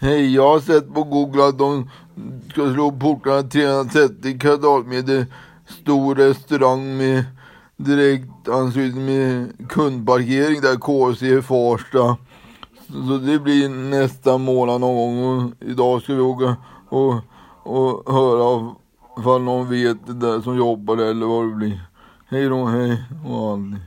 Hej, jag har sett på Google att de ska slå portarna 330 kvadratmeter stor restaurang med direkt anslutning med kundparkering där KC i Farsta. Så det blir nästa månad någon gång och idag ska vi åka och, och höra ifall någon vet det där som jobbar där eller vad det blir. Hej då, hej och aldrig.